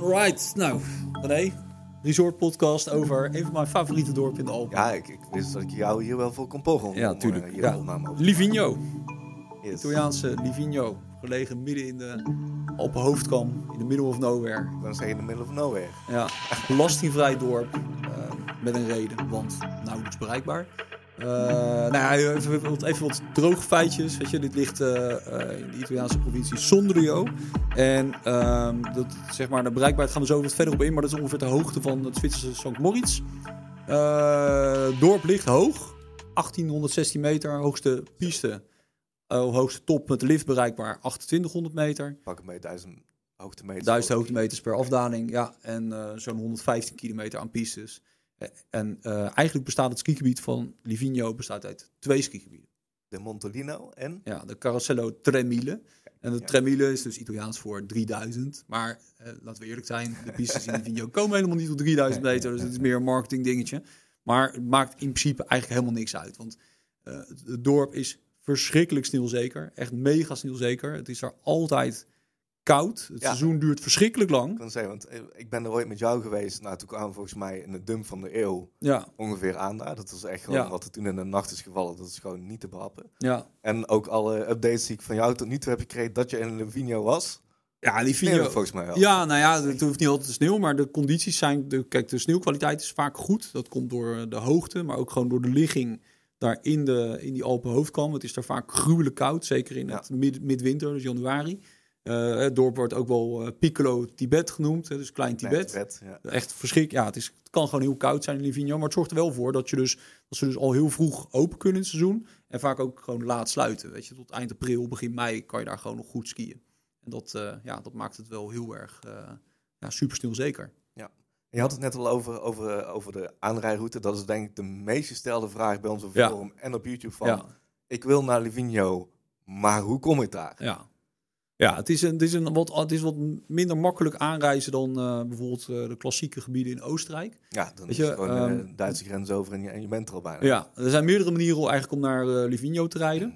Alright, nou, René, Resort Podcast over een van mijn favoriete dorpen in de Alpen. Ja, ik, ik wist dat ik jou hier wel voor kon pochen. om- Ja, om, tuurlijk. eh, Ja. opname over Livigno. Yes. Italiaanse Livigno, gelegen midden in de Alpenhoofdkam, in the middle of nowhere. Dan zeg je in the middle of nowhere. Ja, belastingvrij dorp, eh, met een reden, want nauwelijks bereikbaar. Eh, nou ja, even, wat- even wat droge feitjes. Weet je, dit ligt eh, eh, in de Italiaanse provincie Sondrio. En ehm, dat, zeg maar, de bereikbaarheid gaan we zo wat verder op in, maar dat is ongeveer de hoogte van het Zwitserse St. Moritz. Het dorp ligt hoog, 1816 meter, hoogste piste, hoogste top met de lift bereikbaar, 2800 meter. Pak mee duizend hoogtemeters. 1000 hoogtemeters per afdaling, ja. En zo'n 115 kilometer aan pistes. En eh, eigenlijk bestaat het skigebied van Livigno bestaat uit twee skigebieden. De Montolino en... Ja, de Carosello Tremile. En de Ja. Tremile is dus Italiaans voor 3000. Maar eh, laten we eerlijk zijn, de pistes in Livigno komen helemaal niet tot 3000 meter. Dus het is meer een marketing dingetje. Maar het maakt in principe eigenlijk helemaal niks uit. Want eh, het dorp is verschrikkelijk sneeuwzeker. Echt mega sneeuwzeker. Het is daar altijd koud. Het Ja. seizoen duurt verschrikkelijk lang. Ik kan zeggen, want eh, ik ben er ooit met jou geweest. Nou, toen kwamen volgens mij in de dump van de eeuw Ja, ongeveer aan daar. Dat was echt gewoon Ja. wat er toen in de nacht is gevallen. Dat is gewoon niet te behappen. ja. En ook alle updates die ik van jou tot nu toe heb gekregen dat je in Livigno was. Ja, Livigno... volgens mij wel. Ja, nou ja, het hoeft niet altijd te sneeuw, maar de condities zijn... De, kijk, de sneeuwkwaliteit is vaak goed. Dat komt door de hoogte, maar ook gewoon door de ligging daar in, de, in die Alpenhoofdkam. Het is daar vaak gruwelijk koud, zeker in het mid, midwinter, dus januari. Eh, het dorp wordt ook wel eh, Piccolo Tibet genoemd, hè, dus Klein Tibet. Tibet, ja. Echt verschrik. Ja, het, is, het kan gewoon heel koud zijn in Livigno, maar het zorgt er wel voor dat, je dus, dat ze dus al heel vroeg open kunnen in het seizoen. En vaak ook gewoon laat sluiten. Weet je, tot eind april, begin mei kan je daar gewoon nog goed skiën. En dat, eh, ja, dat maakt het wel heel erg ja, super snel zeker. Je had het net al over, over, over de aanrijroute. Dat is denk ik de meest gestelde vraag bij ons op Ja. forum en op YouTube. Van, Ja, ik wil naar Livigno, maar hoe kom ik daar? ja. Ja, het is, een, het, is een wat, het is wat minder makkelijk aanreizen dan eh, bijvoorbeeld eh, de klassieke gebieden in Oostenrijk. Ja, dan Weet is je, gewoon eh, ehm, de Duitse grens over en je, en je bent er al bijna. Ja, er zijn meerdere manieren om eigenlijk om naar eh, Livigno te rijden.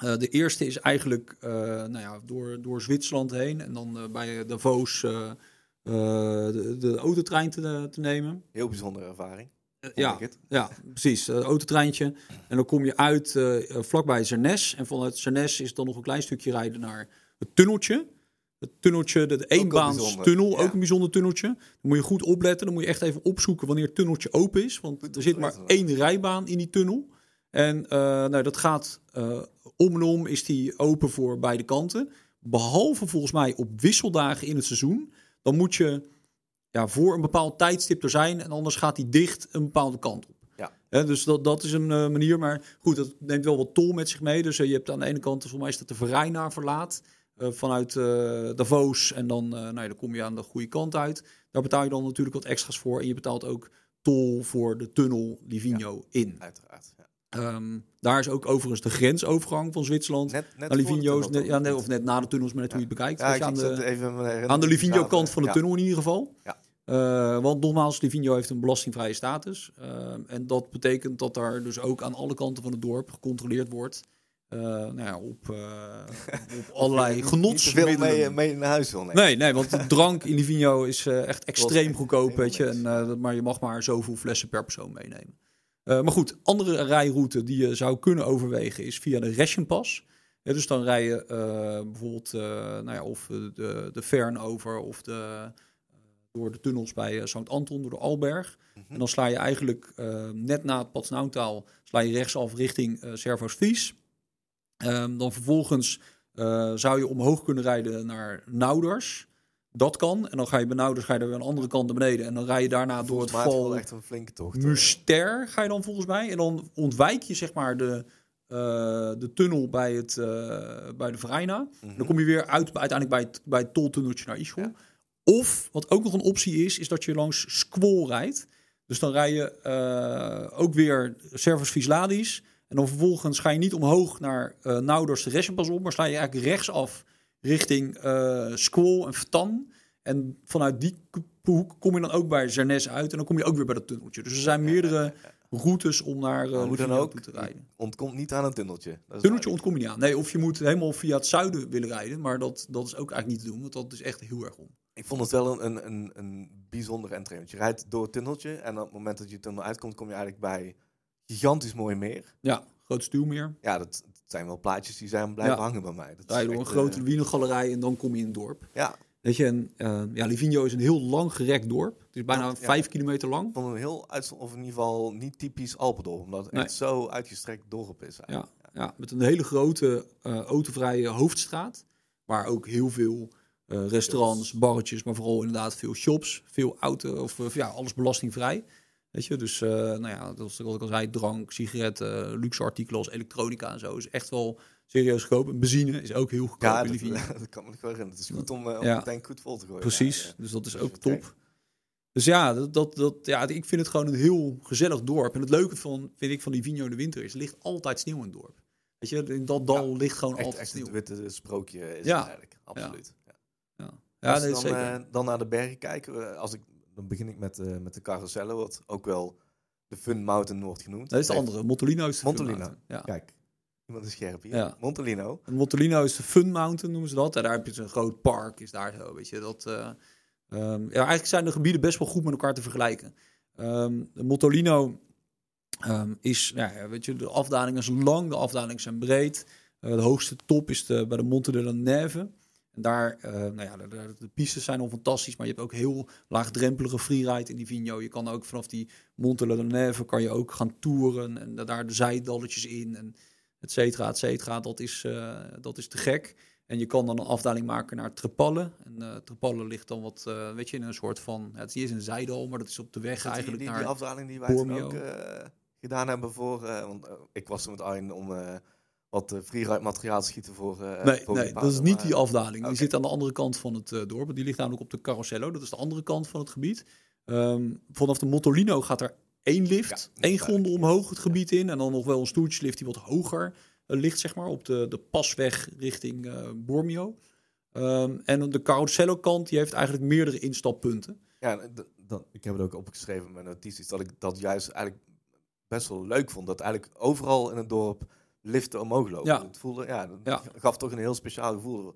Eh, de eerste is eigenlijk eh, nou ja, door, door Zwitserland heen en dan eh, bij Davos eh, eh, de, de autotrein te, te nemen. Heel bijzondere ervaring. Eh, ja, ja, precies. Een autotreintje. En dan kom je uit eh, eh, vlakbij Zernes. En vanuit Zernes is dan nog een klein stukje rijden naar het tunneltje. Het tunneltje, de, de wel eenbaans bijzonder, tunnel, ja. ook een bijzonder tunneltje. Dan moet je goed opletten. Dan moet je echt even opzoeken wanneer het tunneltje open is. Want er zit maar één rijbaan in die tunnel. En eh, nou, dat gaat eh, om en om is die open voor beide kanten. Behalve volgens mij op wisseldagen in het seizoen. Dan moet je ja, voor een bepaald tijdstip er zijn. En anders gaat die dicht een bepaalde kant op. Ja. Dus dat, dat is een eh, manier. Maar goed, dat neemt wel wat tol met zich mee. Dus je hebt aan de ene kant, volgens mij is dat de Verrijnaar verlaat. Eh, vanuit eh, Davos. En dan, eh, nou ja, dan kom je aan de goede kant uit. Daar betaal je dan natuurlijk wat extra's voor. En je betaalt ook tol voor de tunnel Livigno in. Uiteraard. Ja. Ehm, daar is ook overigens de grensovergang van Zwitserland. Net, net naar Livigno net, ja, of net na de tunnels, maar net hoe je het bekijkt. Ja, je, aan, de, even aan de Livigno-kant van de tunnel in ieder geval. Ja. Want nogmaals, Livigno heeft een belastingvrije status. Ehm, en dat betekent dat daar dus ook aan alle kanten van het dorp gecontroleerd wordt. Eh, nou ja, op, eh, op allerlei Niet te veel genotsmiddelen. mee, mee naar huis wil nemen. Nee, nee, want de drank in Livigno is eh, echt extreem goedkoop, weet je. En, eh, maar je mag maar zoveel flessen per persoon meenemen. Eh, maar goed, andere rijroute die je zou kunnen overwegen is via de Reschenpas. Ja, dus dan rij je eh, bijvoorbeeld eh, nou ja, of eh, de, de Fern over of de, eh, door de tunnels bij eh, St. Anton, door de Alberg. Mhm. En dan sla je eigenlijk eh, net na het Patsnautaal sla je rechtsaf richting eh Servos Vies. Ehm, dan vervolgens eh, zou je omhoog kunnen rijden naar Nauders. Dat kan. En dan ga je bij Nauders ga je er weer aan de andere kant naar beneden. En dan rij je daarna door het val wel echt een flinke tocht. Muster ga je dan volgens mij. En dan ontwijk je zeg maar de, eh, de tunnel bij, het, eh, bij de Vrijna. Mhm. Dan kom je weer uit uiteindelijk bij het, bij het toltunneltje naar Ischel. Ja. Of, wat ook nog een optie is, is dat je langs Squall rijdt. Dus dan rij je ook weer Servus Visladis. En dan vervolgens ga je niet omhoog naar eh Nauders de Reschenpas op, maar sla je eigenlijk rechtsaf richting eh Squall en Vertan. En vanuit die hoek kom je dan ook bij Zernes uit en dan kom je ook weer bij dat tunneltje. Dus er zijn meerdere routes om naar uh, hoe dan ook, toe te rijden. Ontkomt niet aan een tunneltje. Dat is Tunneltje duidelijk. ontkom je niet aan. Nee, of je moet helemaal via het zuiden willen rijden. Maar dat, dat is ook eigenlijk niet te doen, want dat is echt heel erg om. Ik vond het wel een, een, een, een bijzondere entree. Want je rijdt door het tunneltje en op het moment dat je tunnel uitkomt, kom je eigenlijk bij gigantisch mooi meer. Ja, groot stuwmeer. Ja, dat, dat zijn wel plaatjes die zijn blijven Ja. hangen bij mij. Dat je door een echt, grote eh, wienergalerij en dan kom je in het dorp. ja, Weet je, en eh, ja, Livigno is een heel lang gerekt dorp. Het is bijna Ja, ja. vijf kilometer lang. het een heel uitzond, of in ieder geval niet typisch Alpendorp, omdat het Nee. echt zo uitgestrekt dorp is. eigenlijk. Ja, met een hele grote eh, autovrije hoofdstraat. Waar ook heel veel eh, restaurants, barretjes, maar vooral inderdaad veel shops. Veel auto, of eh, ja, alles belastingvrij. Weet je, dus eh, nou ja, dat is wat ik al zei, drank, sigaretten, luxe artikelen als elektronica en zo. Is echt wel serieus goedkoop. En benzine is ook heel goedkoop Ja, in dat, Livigno. dat kan me wel herinneren. Het is goed om, om Ja. de tank goed vol te gooien. Precies, Ja, dus dat is ook top. Dus ja, dat, dat, dat, ja, ik vind het gewoon een heel gezellig dorp. En het leuke van, vind ik, van Livigno in de winter is, ligt altijd sneeuw in het dorp. Weet je, in dat dal ligt gewoon Echt, altijd echt sneeuw. het witte sprookje is het eigenlijk. Absoluut. Ja. Ja, dan, zeker. eh, dan naar de bergen kijken, als ik, dan begin ik met, eh, met de Carosello, wat ook wel de Fun Mountain wordt genoemd. dat is de andere. Montolino is de Montolino. Mountain. Ja. Kijk, iemand is scherp hier. Ja. Montolino. En Montolino is de Fun Mountain, noemen ze dat. En daar heb je zo'n groot park, is daar zo, weet je. Dat, eh, ehm, ja, eigenlijk zijn de gebieden best wel goed met elkaar te vergelijken. Ehm de Montolino ehm, is, nou ja, weet je, de afdalingen zijn lang, de afdalingen zijn breed. Eh, de hoogste top is de, bij de Monte de la Neve. En daar, eh, nou ja, de, de, de pistes zijn al fantastisch, maar je hebt ook heel laagdrempelige freeride in die Vigno. Je kan ook vanaf die Monte de Neve kan je ook gaan toeren en daar de zijdalletjes in en et cetera, et cetera. Dat is, eh, dat is te gek. En je kan dan een afdaling maken naar Trepalle. En Trepalle ligt dan wat, weet je, in een soort van, ja, het is een zijdal, maar dat is op de weg dat die, eigenlijk die, naar... die afdaling die wij ook gedaan hebben voor... want ik was er met Arjen om wat uh, freeride materiaal te schieten voor... eh, Nee, voor nee dat is niet die afdaling. Die zit aan de andere kant van het eh, dorp. Die ligt namelijk op de Carosello. Dat is de andere kant van het gebied. Ehm, vanaf de Montolino gaat er één lift, Ja, één gondel omhoog het gebied in. En dan nog wel een stoeltjeslift die wat hoger eh, ligt, zeg maar, op de, de pasweg richting eh, Bormio. Ehm, en dan de Carosello kant, die heeft eigenlijk meerdere instappunten. Ja, en d- dat, ik heb het ook opgeschreven in mijn notities, dat ik dat juist eigenlijk best wel leuk vond. Dat eigenlijk overal in het dorp liften omhoog lopen. Ja. Het voelde, ja, dat Ja. gaf toch een heel speciaal gevoel.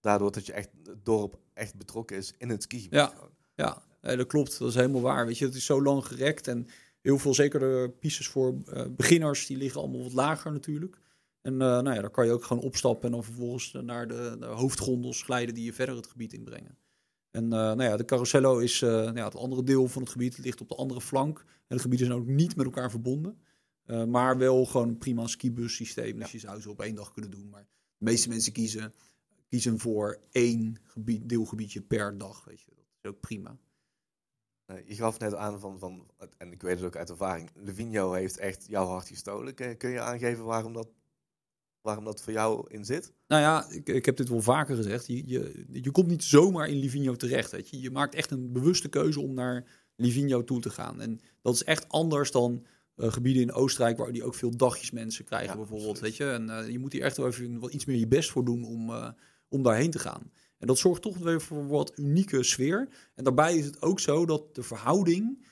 Daardoor dat je echt, het dorp echt betrokken is in het skigebied. Ja. Ja, nee, dat klopt. Dat is helemaal waar. Weet je, het is zo lang gerekt. En heel veel, zeker de pistes voor eh, beginners, die liggen allemaal wat lager natuurlijk. En eh, nou ja, daar kan je ook gewoon opstappen en dan vervolgens naar de, de hoofdgondels glijden die je verder het gebied inbrengen. En eh, nou ja, de Carosello is nou ja, het andere deel van het gebied, het ligt op de andere flank. En de gebieden zijn ook niet met elkaar verbonden. Eh, maar wel gewoon een prima skibus systeem. Dus je zou ze op één dag kunnen doen. Maar de meeste mensen kiezen, kiezen voor één gebied, deelgebiedje per dag. Weet je. Dat is ook prima. Eh, je gaf net aan van, van, en ik weet het ook uit ervaring, Livigno heeft echt jouw hart gestolen. Kun, kun je aangeven waarom dat, waarom dat voor jou in zit? Nou ja, ik, ik heb dit wel vaker gezegd. Je, je, je komt niet zomaar in Livigno terecht. Weet je. je maakt echt een bewuste keuze om naar Livigno toe te gaan. En dat is echt anders dan eh, gebieden in Oostenrijk, waar die ook veel dagjes mensen krijgen, Ja, bijvoorbeeld. Weet je. En eh, je moet hier echt wel even wat iets meer je best voor doen om, eh, om daarheen te gaan. En dat zorgt toch weer voor wat unieke sfeer. En daarbij is het ook zo dat de verhouding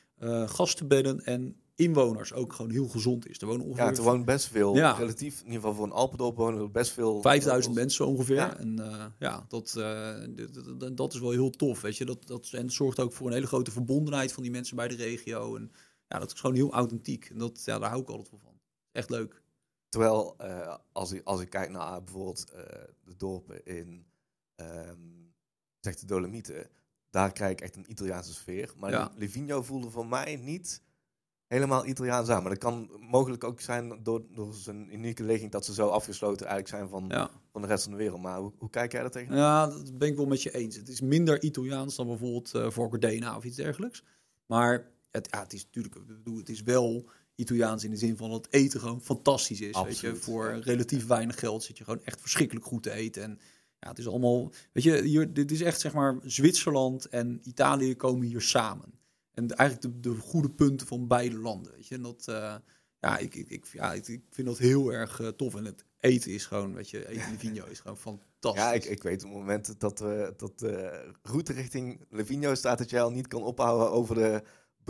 gastenbedden en inwoners ook gewoon heel gezond is. Er wonen ongeveer Ja, er woont best veel, Ja. relatief, in ieder geval voor een Alpendorp wonen er best veel... 5000 mensen ongeveer. Ja. En ja, dat, dat is wel heel tof. Weet je? Dat, dat, en het zorgt ook voor een hele grote verbondenheid van die mensen bij de regio. En ja, dat is gewoon heel authentiek. En dat, ja, daar hou ik altijd wel van. Echt leuk. Terwijl, eh, als, ik, als ik kijk naar bijvoorbeeld eh, de dorpen in, ehm zeg de Dolomieten, daar krijg ik echt een Italiaanse sfeer. Maar Ja. Livigno voelde voor mij niet helemaal Italiaans aan. Maar dat kan mogelijk ook zijn door, door zijn unieke ligging dat ze zo afgesloten eigenlijk zijn van, Ja. van de rest van de wereld. Maar hoe, hoe kijk jij daar tegen? ja, dat ben ik wel met je eens. Het is minder Italiaans dan bijvoorbeeld eh Vorcordena of iets dergelijks. Maar het, ja, het is natuurlijk, het is wel Italiaans in de zin van dat eten gewoon fantastisch is. Weet je? Voor relatief weinig geld zit je gewoon echt verschrikkelijk goed te eten. En ja, het is allemaal, weet je, hier, dit is echt zeg maar Zwitserland en Italië komen hier samen. En eigenlijk de, de goede punten van beide landen, weet je. En dat, eh, ja, ik, ik, ik, ja, ik, ik vind dat heel erg eh, tof. En het eten is gewoon, weet je, eten in Vigno is gewoon fantastisch. Ja, ik, ik weet op het moment dat, we dat de route richting Livigno staat, dat jij al niet kan ophouden over de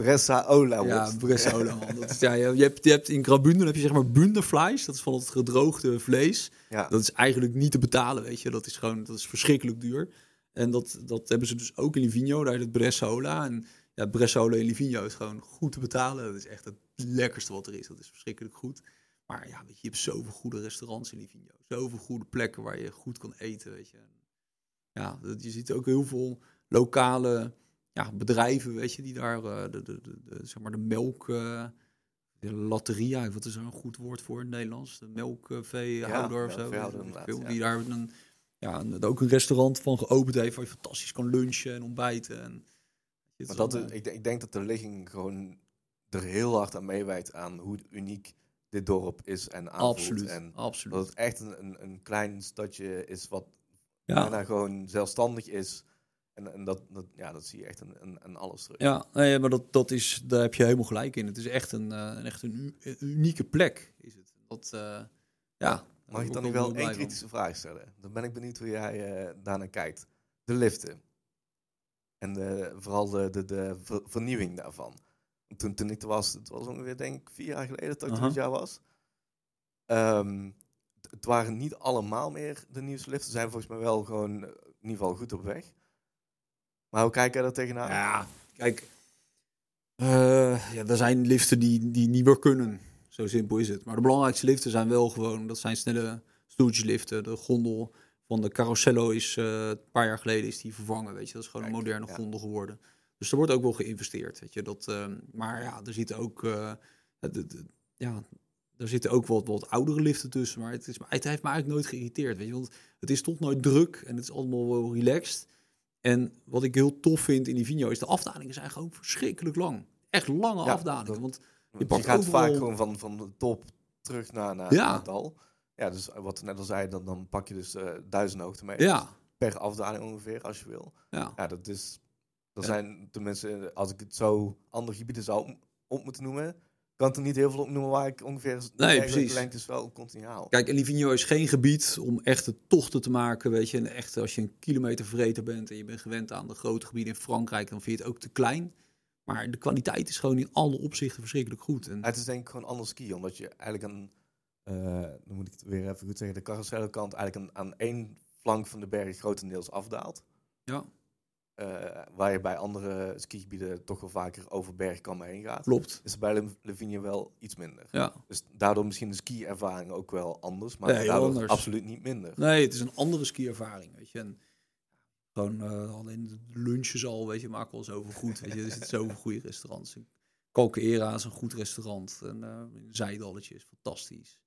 Bressaola Ja, is, ja, je, hebt, je hebt in Graubünden heb je zeg maar bundervlees. Dat is van het gedroogde vlees. Ja. Dat is eigenlijk niet te betalen, weet je. Dat is gewoon, dat is verschrikkelijk duur. En dat, dat hebben ze dus ook in Livigno. Daar is het Bressola. En ja, Bressola in Livigno is gewoon goed te betalen. Dat is echt het lekkerste wat er is. Dat is verschrikkelijk goed. Maar ja, weet je, je hebt zoveel goede restaurants in Livigno. Zoveel goede plekken waar je goed kan eten, weet je. Ja, dat, je ziet ook heel veel lokale ja, bedrijven, weet je, die daar eh, de, de, de, de- zeg maar de melk, eh, de latteria, wat is er een goed woord voor in het Nederlands? De melkveehouder of zo. veel, ja. Die daar een, ja, een, ook een restaurant van geopend heeft waar je fantastisch kan lunchen en ontbijten. En, Maar dat is, ik, denk- ik denk dat de ligging gewoon er heel hard aan meewijt aan hoe uniek dit dorp is en aanvoelt. absoluut, En absoluut. dat het echt een, een, een klein stadje is wat ja. bijna gewoon zelfstandig is. En, en dat, dat, ja, dat zie je echt in alles terug. Ja, nee, maar dat, dat is, daar heb je helemaal gelijk in. Het is echt een, eh, een, echt een, unieke plek. Is het. Dat, eh, ja, Mag ik dan nog wel één kritische vraag stellen? Dan ben ik benieuwd hoe jij eh daarnaar kijkt. De liften. En de, vooral de, de, de ver- vernieuwing daarvan. Toen, toen ik er was, het was ongeveer denk ik vier jaar geleden dat ik het jaar was. Ehm, het- waren niet allemaal meer de nieuwste liften. Ze zijn volgens mij wel gewoon in ieder geval goed op weg. Maar hoe kijk jij daar tegenaan? Ja, kijk. eh, ja, er zijn liften die, die niet meer kunnen. Zo simpel is het. Maar de belangrijkste liften zijn wel gewoon... Dat zijn snelle stoeltjesliften. De gondel van de Carosello is eh, een paar jaar geleden is die vervangen. Weet je, dat is gewoon een moderne ja. gondel geworden. Dus er wordt ook wel geïnvesteerd. Weet je, dat, eh, maar ja, er zitten ook... de- de- ja, er zitten ook wat, wat oudere liften tussen. Maar het, is, het heeft me eigenlijk nooit geïrriteerd. Weet je, want het is toch nooit druk en het is allemaal wel relaxed. En wat ik heel tof vind in die Vino is de afdalingen zijn gewoon verschrikkelijk lang. Echt lange Ja, afdalingen. Want Je, pakt gaat overal- vaak gewoon van, van de top terug naar, naar, Ja. naar het dal. Ja, dus wat we net al zei, dan, dan pak je dus eh duizend hoogtemeters. ja, Per afdaling ongeveer, als je wil. ja, Ja, dat is... Ja. zijn tenminste, als ik het zo andere gebieden zou op, op moeten noemen, kan er niet heel veel op noemen waar ik ongeveer Nee, precies. lengtes wel continu haal. Kijk, en Livigno is geen gebied om echte tochten te maken. Weet je, en echt als je een kilometer verreten bent en je bent gewend aan de grote gebieden in Frankrijk, dan vind je het ook te klein. Maar de kwaliteit is gewoon in alle opzichten verschrikkelijk goed. En, Het is denk ik gewoon anders skiën, omdat je eigenlijk een, eh, dan moet ik het weer even goed zeggen, de carousel kant eigenlijk een, aan één flank van de berg grotendeels afdaalt. ja, waar je bij andere skigebieden toch wel vaker over bergkammen heen gaat. klopt. Is bij Livigno wel iets minder. Ja. Dus daardoor misschien de ski-ervaring ook wel anders, maar Nee, daardoor anders. absoluut niet minder. Nee, het is een andere skiervaring, weet je. En gewoon eh, alleen de lunches al, weet je, maken wel zoveel goed. Weet je, er zitten zoveel goede restaurants. Calcaera is een goed restaurant. En eh Zijdalletje is fantastisch.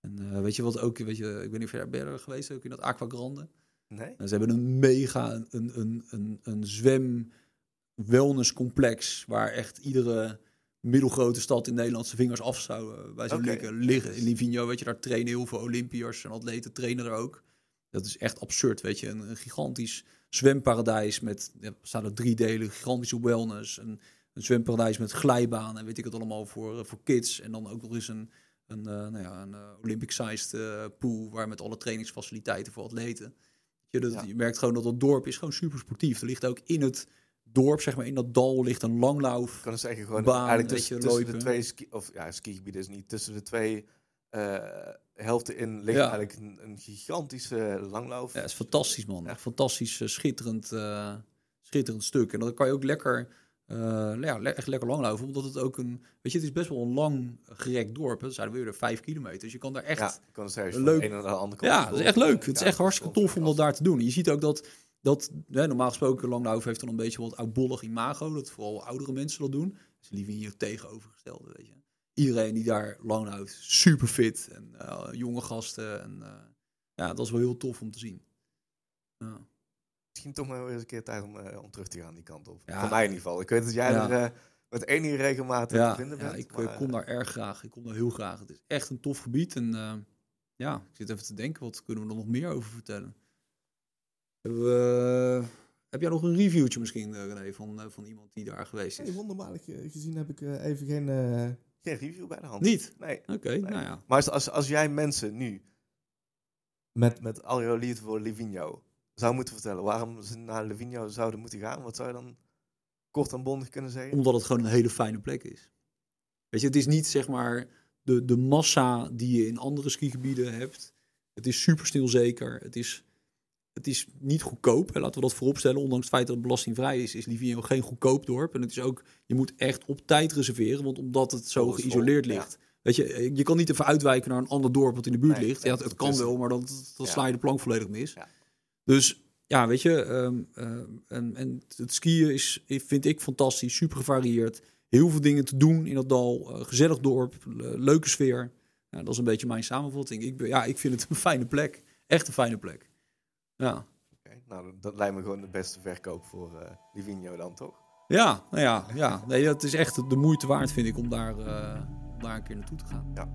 En eh, weet je wat ook, weet je, ik ben niet ver ben je er geweest, ook in dat Aqua Grande. Nee? En ze hebben een mega, een, een, een, een, zwem wellnesscomplex waar echt iedere middelgrote stad in Nederland zijn vingers af zou eh, bij liggen. In Livigno, weet je, daar trainen heel veel Olympiërs en atleten trainen er ook. Dat is echt absurd, weet je. Een, een gigantisch zwemparadijs met, ja, staan er drie delen, gigantische wellness. Een, een zwemparadijs met glijbaan en weet ik het allemaal voor, eh, voor kids. En dan ook nog eens een, een, eh, nou ja, een Olympic-sized pool waar met alle trainingsfaciliteiten voor atleten. Je, dat, Ja. je merkt gewoon dat dat dorp is gewoon super sportief. Er ligt ook in het dorp, zeg maar, in dat dal ligt een langlauf. Kan het zeggen, gewoon Baan, eigenlijk tussen, je, tussen de twee ski, of ja, skigebieden is niet, tussen de twee eh, helften in ligt Ja. eigenlijk een, een gigantische langlauf. Ja, is fantastisch, man. Ja. Fantastisch, eh, schitterend, eh, schitterend stuk. En dan kan je ook lekker, eh, ja, le- echt lekker langlopen, omdat het ook een, weet je, het is best wel een lang gerekt dorp. Dat zijn we weer vijf kilometer. Dus je kan daar echt, ja, ja, kan het zeggen, leuk. een naar de andere kant. dat is echt leuk. Het is Ja, echt hartstikke tof om dat daar te doen. En je ziet ook dat, dat hè, normaal gesproken langlopen heeft dan een beetje wat oudbollig imago, dat vooral oudere mensen dat doen. Dus liever hier tegenovergestelde, weet je. Iedereen die daar langloopt, super fit en eh, jonge gasten. En, eh, ja, dat is wel heel tof om te zien. Ja. Misschien toch maar weer eens een keer tijd om, eh, om terug te gaan die kant op. Ja. Voor mij in ieder geval. Ik weet dat jij Ja. er eh, met enige regelmaat Ja, te vinden ja bent. ik, maar, eh, kom daar erg graag. Ik kom daar heel graag. Het is echt een tof gebied. En eh, ja, ik zit even te denken, wat kunnen we er nog meer over vertellen? We- heb jij nog een reviewtje misschien, eh, René, van, eh, van iemand die daar geweest is? Nee, wonderbaarlijk gezien heb ik eh, even geen, eh, geen review bij de hand. Niet? Nee. Oké, nou ja. Maar als, als, als jij mensen nu met, met al jouw liefde voor Livigno zou moeten vertellen waarom ze naar Livigno zouden moeten gaan, wat zou je dan kort en bondig kunnen zeggen? Omdat het gewoon een hele fijne plek is. Weet je, het is niet zeg maar de, de massa die je in andere skigebieden hebt. Het is super stilzeker. Het is, het is niet goedkoop. Hè, laten we dat vooropstellen. Ondanks het feit dat het belastingvrij is, is Livigno geen goedkoop dorp. En het is ook, je moet echt op tijd reserveren. Want omdat het zo vol, geïsoleerd ja. ligt. Weet je, je kan niet even uitwijken naar een ander dorp wat in de buurt Nee, ligt. Ja, het, het kan wel, maar dan, sla je de plank volledig mis. Ja. Dus ja, weet je, ehm, ehm, en, en het skiën is, vind ik fantastisch, super gevarieerd. Heel veel dingen te doen in dat dal. eh, gezellig dorp, le- leuke sfeer. Ja, dat is een beetje mijn samenvatting. Ik, ja, ik vind het een fijne plek. Echt een fijne plek. Ja, Nou, dat- dat lijkt me gewoon de beste verkoop voor eh Livigno dan, toch? ja, nou ja, ja. Nee, het is echt de moeite waard, vind ik, om daar, eh, om daar een keer naartoe te gaan. Ja.